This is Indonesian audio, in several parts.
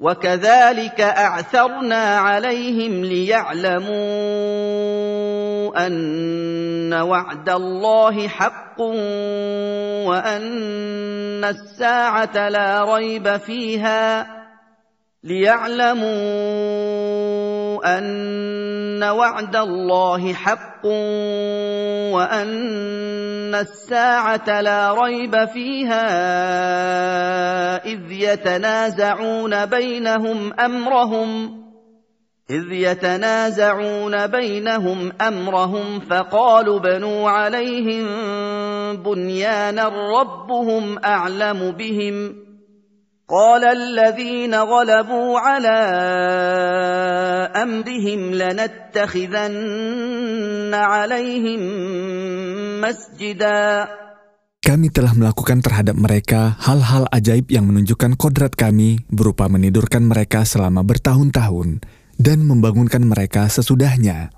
وكذلك أعثرنا عليهم ليعلموا أن وعد الله حق وأن الساعة لا ريب فيها ليعلموا أن وعد الله حق وأن الساعة لا ريب فيها إذ يتنازعون بينهم أمرهم إذ يتنازعون بينهم أمرهم فقالوا بنوا عليهم بنيانا ربهم أعلم بهم ۖ قال الذين غلبوا على امرهم لنتخذن عليهم مسجدا Kami telah melakukan terhadap mereka hal-hal ajaib yang menunjukkan kodrat kami berupa menidurkan mereka selama bertahun-tahun dan membangunkan mereka sesudahnya.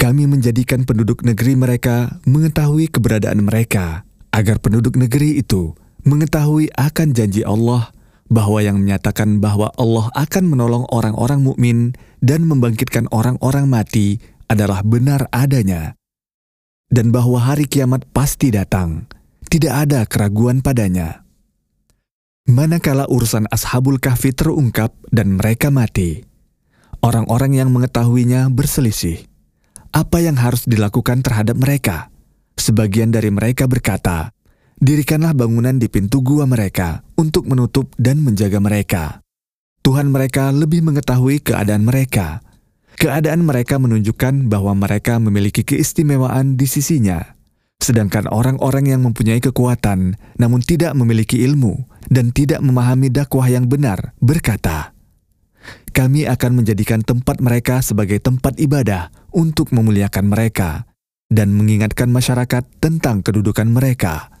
Kami menjadikan penduduk negeri mereka mengetahui keberadaan mereka, agar penduduk negeri itu mengetahui akan janji Allah bahwa yang menyatakan bahwa Allah akan menolong orang-orang mukmin dan membangkitkan orang-orang mati adalah benar adanya, dan bahwa hari kiamat pasti datang, tidak ada keraguan padanya. Manakala urusan Ashabul Kahfi terungkap dan mereka mati, orang-orang yang mengetahuinya berselisih. Apa yang harus dilakukan terhadap mereka? Sebagian dari mereka berkata, Dirikanlah bangunan di pintu gua mereka untuk menutup dan menjaga mereka. Tuhan mereka lebih mengetahui keadaan mereka. Keadaan mereka menunjukkan bahwa mereka memiliki keistimewaan di sisinya. Sedangkan orang-orang yang mempunyai kekuatan namun tidak memiliki ilmu dan tidak memahami dakwah yang benar berkata, kami akan menjadikan tempat mereka sebagai tempat ibadah untuk memuliakan mereka dan mengingatkan masyarakat tentang kedudukan mereka.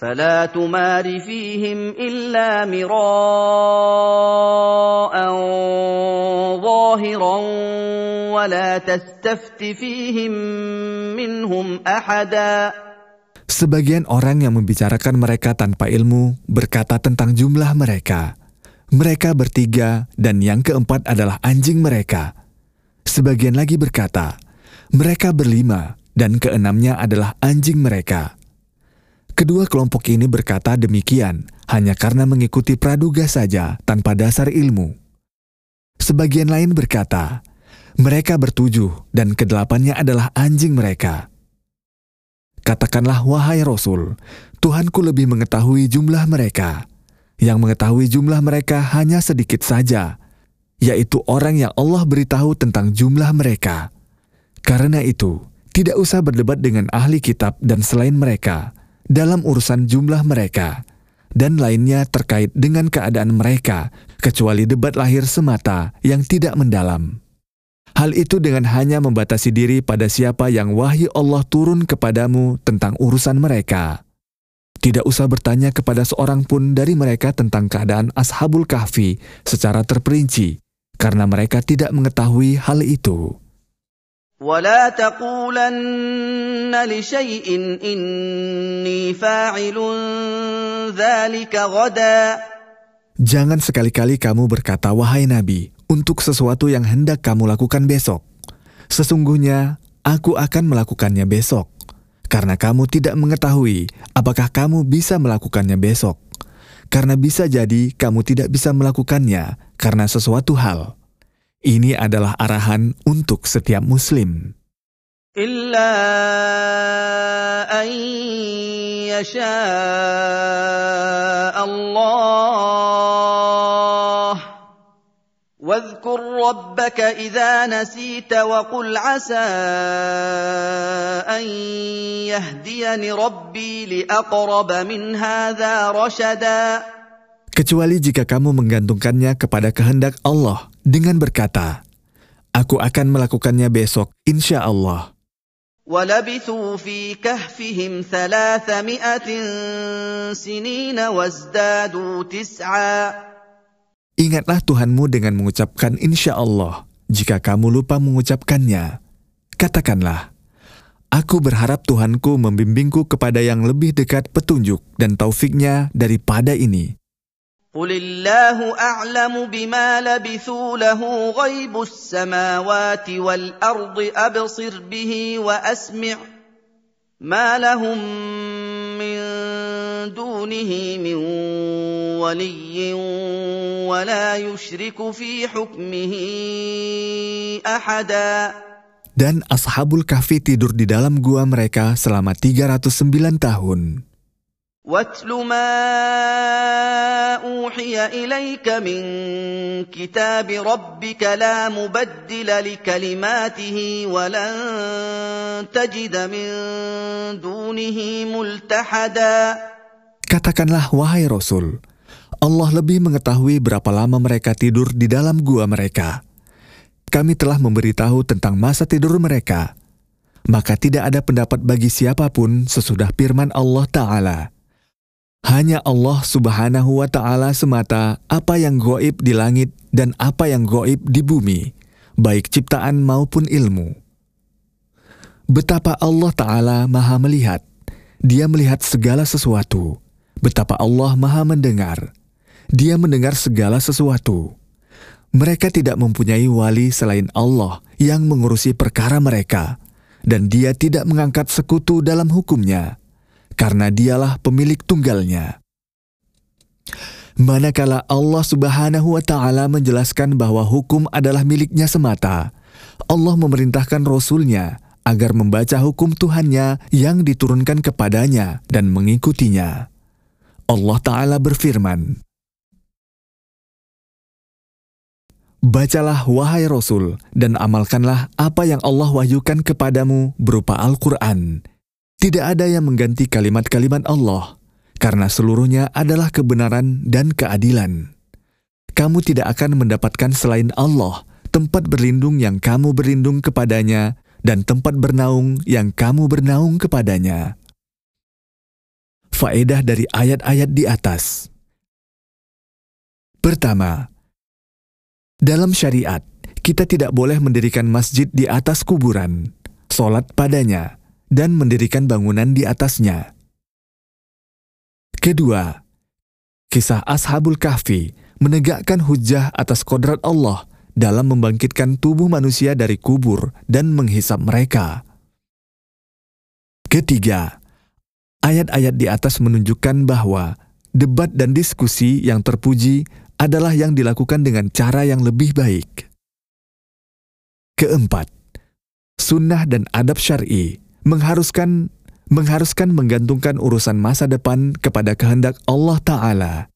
فلا تمار فيهم الا مراء ظاهرا ولا تستفت فيهم منهم احدا Sebagian orang yang membicarakan mereka tanpa ilmu berkata tentang jumlah mereka. Mereka bertiga dan yang keempat adalah anjing mereka. Sebagian lagi berkata, mereka berlima dan keenamnya adalah anjing mereka. Kedua kelompok ini berkata demikian hanya karena mengikuti praduga saja tanpa dasar ilmu. Sebagian lain berkata, mereka bertujuh dan kedelapannya adalah anjing mereka. Katakanlah wahai Rasul, Tuhanku lebih mengetahui jumlah mereka. Yang mengetahui jumlah mereka hanya sedikit saja, yaitu orang yang Allah beritahu tentang jumlah mereka. Karena itu, tidak usah berdebat dengan ahli kitab dan selain mereka, dalam urusan jumlah mereka, dan lainnya terkait dengan keadaan mereka, kecuali debat lahir semata yang tidak mendalam. Hal itu dengan hanya membatasi diri pada siapa yang wahyu Allah turun kepadamu tentang urusan mereka. Tidak usah bertanya kepada seorang pun dari mereka tentang keadaan Ashabul Kahfi secara terperinci, karena mereka tidak mengetahui hal itu. ولا تقولن لشيء إني فاعل ذلك غدا Jangan sekali-kali kamu berkata, wahai Nabi, untuk sesuatu yang hendak kamu lakukan besok. Sesungguhnya, aku akan melakukannya besok. Karena kamu tidak mengetahui apakah kamu bisa melakukannya besok. Karena bisa jadi kamu tidak bisa melakukannya karena sesuatu hal. Ini adalah arahan untuk setiap muslim. إلا أن يشاء الله واذكر ربك إذا نسيت وقل عسى أن يهديني ربي لأقرب من هذا رشدا kecuali jika kamu menggantungkannya kepada kehendak Allah dengan berkata, Aku akan melakukannya besok, insya Allah. ولبثوا في كهفهم ثلاثمائة سنين وازدادوا تسعا Ingatlah Tuhanmu dengan mengucapkan insya Allah. Jika kamu lupa mengucapkannya, katakanlah, Aku berharap Tuhanku membimbingku kepada yang lebih dekat petunjuk dan taufiknya daripada ini. قل الله أعلم بما لبثوا له غيب السماوات والأرض أبصر به وأسمع ما لهم من دونه من ولي ولا يشرك في حكمه أحدا Dan Ashabul Kahfi tidur di dalam gua mereka selama 309 tahun. واتل ما اوحي اليك من كتاب ربك لا مبدل لكلماته ولن تجد من دونه ملتحدا Katakanlah, wahai Rasul, Allah lebih mengetahui berapa lama mereka tidur di dalam gua mereka. Kami telah memberitahu tentang masa tidur mereka. Maka tidak ada pendapat bagi siapapun sesudah firman Allah Ta'ala. Hanya Allah Subhanahu wa Ta'ala semata apa yang goib di langit dan apa yang goib di bumi, baik ciptaan maupun ilmu. Betapa Allah Ta'ala Maha Melihat, Dia melihat segala sesuatu. Betapa Allah Maha Mendengar, Dia mendengar segala sesuatu. Mereka tidak mempunyai wali selain Allah yang mengurusi perkara mereka, dan Dia tidak mengangkat sekutu dalam hukumnya karena dialah pemilik tunggalnya. Manakala Allah Subhanahu wa taala menjelaskan bahwa hukum adalah miliknya semata, Allah memerintahkan rasulnya agar membaca hukum Tuhannya yang diturunkan kepadanya dan mengikutinya. Allah taala berfirman, Bacalah wahai Rasul dan amalkanlah apa yang Allah wahyukan kepadamu berupa Al-Quran tidak ada yang mengganti kalimat-kalimat Allah, karena seluruhnya adalah kebenaran dan keadilan. Kamu tidak akan mendapatkan selain Allah tempat berlindung yang kamu berlindung kepadanya dan tempat bernaung yang kamu bernaung kepadanya. Faedah dari ayat-ayat di atas. Pertama, dalam syariat, kita tidak boleh mendirikan masjid di atas kuburan, solat padanya, dan mendirikan bangunan di atasnya. Kedua, kisah Ashabul Kahfi menegakkan hujah atas kodrat Allah dalam membangkitkan tubuh manusia dari kubur dan menghisap mereka. Ketiga, ayat-ayat di atas menunjukkan bahwa debat dan diskusi yang terpuji adalah yang dilakukan dengan cara yang lebih baik. Keempat, sunnah dan adab syar'i mengharuskan mengharuskan menggantungkan urusan masa depan kepada kehendak Allah Ta'ala.